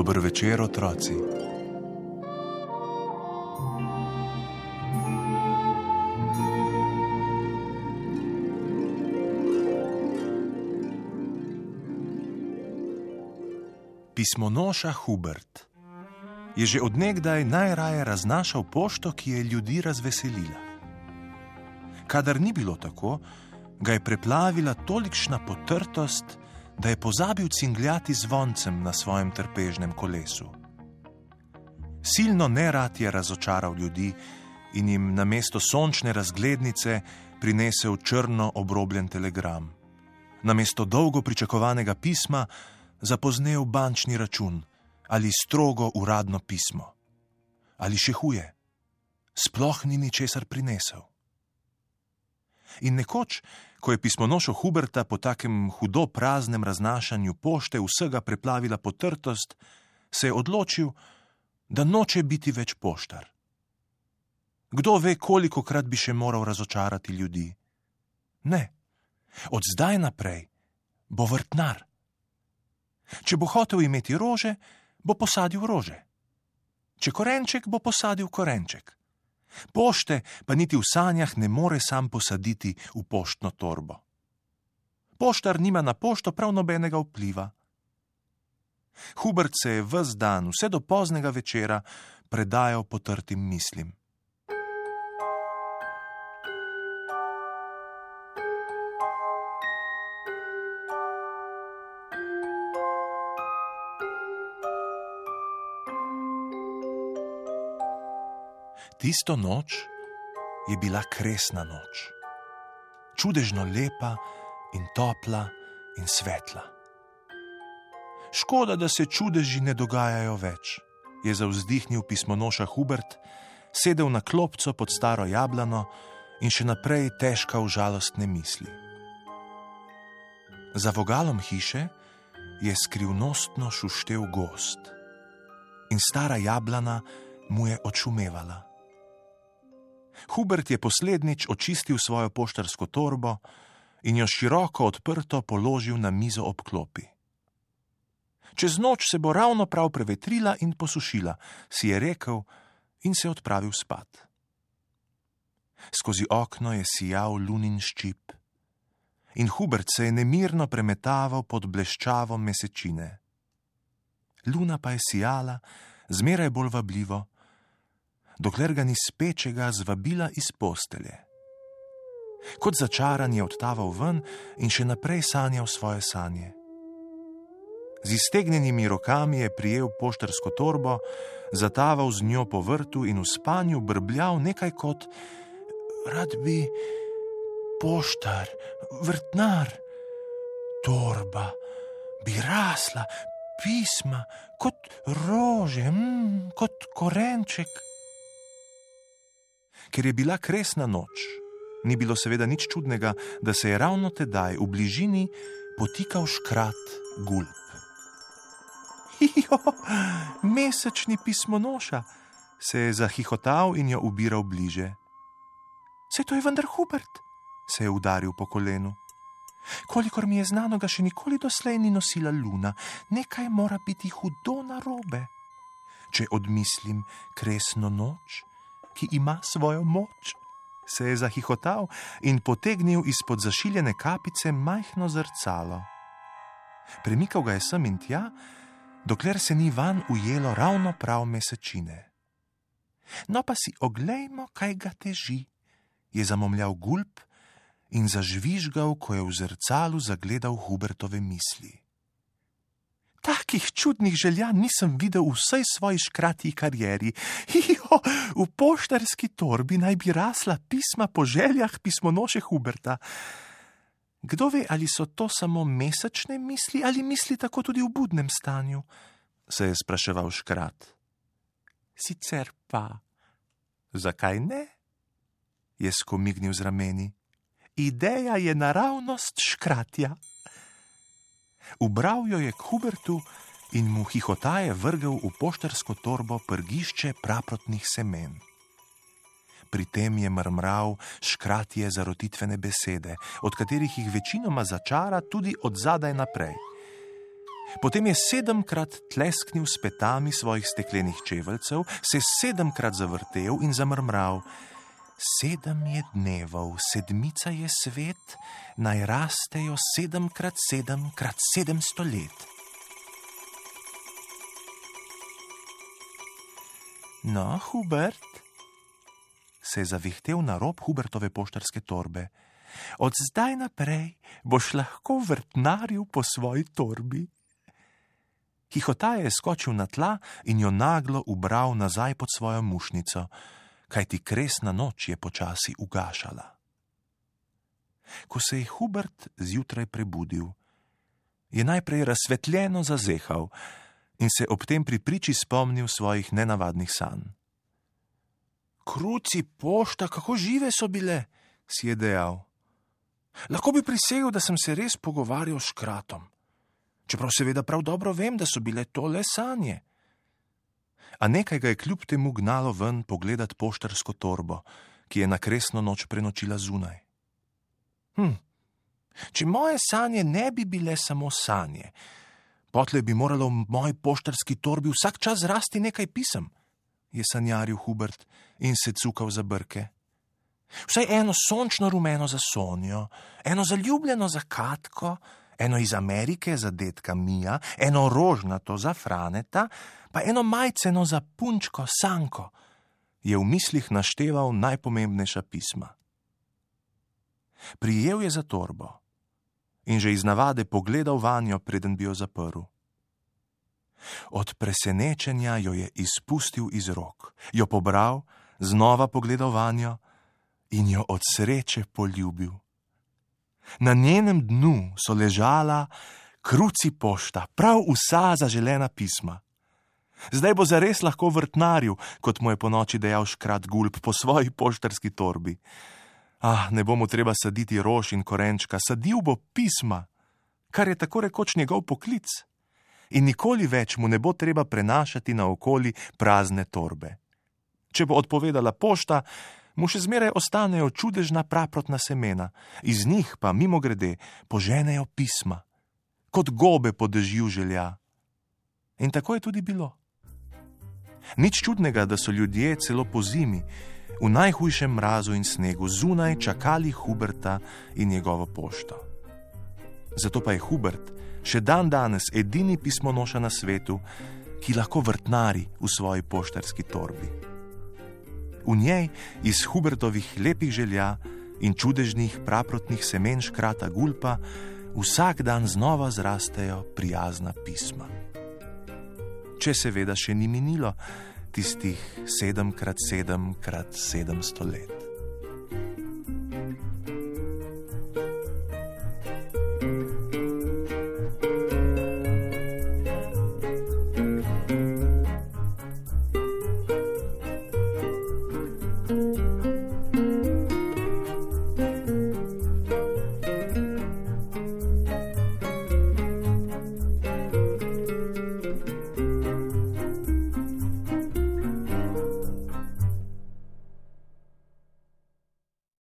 Dober večer, otroci. Pismonoša Hubert je že odnegdaj najraje raznašal pošto, ki je ljudi razveselila. Kadar ni bilo tako, ga je preplavila tolikšna potrtost, da je pozabil cingljati zvoncem na svojem trpežnem kolesu. Silno nerad je razočaral ljudi in jim na mesto sončne razglednice prinesel črno obrobljen telegram. Na mesto dolgo pričakovanega pisma zapoznev bančni račun ali strogo uradno pismo. Ali še huje, sploh ni ničesar prinesel. In nekoč, ko je pismonošo Huberta po takem hudo praznem raznašanju pošte vsega preplavila potrtost, se je odločil, da noče biti več poštar. Kdo ve, koliko krat bi še moral razočarati ljudi? Ne, od zdaj naprej bo vrtnar. Če bo hotel imeti rože, bo posadil rože. Če korenček, bo posadil korenček. Pošte pa niti v sanjah ne more sam posaditi v poštno torbo. Poštar nima na pošto prav nobenega vpliva. Hubert se je vse dan, vse do poznega večera, predajal potrtim mislim. Tisto noč je bila kresna noč, čudežno lepa in topla in svetla. Škoda, da se čudeži ne dogajajo več, je zauzdihnil pismonoša Hubert, sedel na klopco pod staro jablano in še naprej težka v žalostne misli. Za vogalom hiše je skrivnostno šuštev gost in stara jablana mu je očumevala. Hubert je poslednjič očistil svojo poštarsko torbo in jo široko odprto položil na mizo ob klopi. Čez noč se bo ravno prav prevetrila in posušila, si je rekel in se odpravil spat. Skozi okno je sijal lunin ščip in Hubert se je nemirno premetaval pod bleščavo mesečine. Luna pa je sijala, zmeraj bolj vabljivo, dokler ga ni spečega zvabila iz postelje. Kot začaran je odtaval ven in še naprej sanjal svoje sanje. Z iztegnjenimi rokami je prijel poštarsko torbo, zataval z njo po vrtu in v spanju brbljal nekaj kot: Rad bi poštar, vrtnar, torba, bi rasla, pisma, kot rože, mm, kot korenček ker je bila kresna noč. Ni bilo seveda nič čudnega, da se je ravno tedaj v bližini potikal škrat gulp. Jo, mesečni pismonoša, se je zahihotal in jo ubiral bliže. Se to je vendar Hubert, se je udaril po kolenu. Kolikor mi je znano, ga še nikoli doslej ni nosila luna, nekaj mora biti hudo narobe. Če odmislim kresno noč, ki ima svojo moč. Se je zahihotal in potegnil izpod zašiljene kapice majhno zrcalo. Premikal ga je sem in tja, dokler se ni van ujelo ravno prav mesečine. No pa si oglejmo, kaj ga teži, je zamomljal gulp in zažvižgal, ko je v zrcalu zagledal Hubertove misli. Takih čudnih želja nisem videl v vsej svoji škrati karieri. Hijo, v poštarski torbi naj bi rasla pisma po željah pismonoše Huberta. Kdo ve, ali so to samo mesečne misli ali misli tako tudi v budnem stanju? se je spraševal škrat. Sicer pa, zakaj ne? je skomignil z rameni. Ideja je naravnost škratja. Ubral jo je k Hubertu in mu hihotaje vrgel v poštarsko torbo prgišče praprotnih semen. Pri tem je mrmral škratje zarotitvene besede, od katerih jih večinoma začara tudi od zadaj naprej. Potem je sedemkrat tlesknil s petami svojih steklenih čeveljcev, se sedemkrat zavrtel in zamrmral: Sedem je dnevov, sedmica je svet, naj rastejo sedemkrat sedemkrat sedemsto let. No, Hubert, se je zavihtel na rob Hubertove poštarske torbe. Od zdaj naprej boš lahko vrtnaril po svoji torbi. Hihotaje je skočil na tla in jo naglo ubral nazaj pod svojo mušnico, kajti kresna noč je počasi ugašala. Ko se je Hubert zjutraj prebudil, je najprej razsvetljeno zazehal in se ob tem pri priči spomnil svojih nenavadnih sanj. Kruci pošta, kako žive so bile, si je dejal. Lahko bi prisegel, da sem se res pogovarjal s kratom. Čeprav seveda prav dobro vem, da so bile to le sanje. A nekaj ga je kljub temu gnalo ven pogledat poštarsko torbo, ki je na kresno noč prenočila zunaj. Hm, če moje sanje ne bi bile samo sanje, potle bi moralo v moji poštarski torbi vsak čas rasti nekaj pisem je sanjaril Hubert in se cukal za brke. Vsaj eno sončno rumeno za Sonijo, eno zaljubljeno za Katko, eno iz Amerike za detka Mija, eno rožnato za Franeta, pa eno majceno za punčko Sanko, je v mislih našteval najpomembnejša pisma. Prijel je za torbo in že iz navade pogledal vanjo, preden bi jo zaprl. Od presenečenja jo je izpustil iz rok, jo pobral, znova pogledal vanjo in jo od sreče poljubil. Na njenem dnu so ležala kruci pošta, prav vsa zaželena pisma. Zdaj bo zares lahko vrtnaril, kot mu je po noči dejal škrat gulb po svoji poštarski torbi. Ah, ne bo mu treba saditi rož in korenčka, sadil bo pisma, kar je tako rekoč njegov poklic in nikoli več mu ne bo treba prenašati naokoli prazne torbe. Če bo odpovedala pošta, mu še zmeraj ostanejo čudežna praprotna semena, iz njih pa mimo grede poženejo pisma, kot gobe po dežju želja. In tako je tudi bilo. Nič čudnega, da so ljudje celo po zimi, v najhujšem mrazu in snegu, zunaj čakali Huberta in njegovo pošto. Zato pa je Hubert, še dan danes edini pismonoša na svetu, ki lahko vrtnari v svoji poštarski torbi. V njej iz Hubertovih lepih želja in čudežnih praprotnih semen škrata gulpa vsak dan znova zrastejo prijazna pisma. Če seveda še ni minilo tistih sedem krat sedem krat sedemsto let.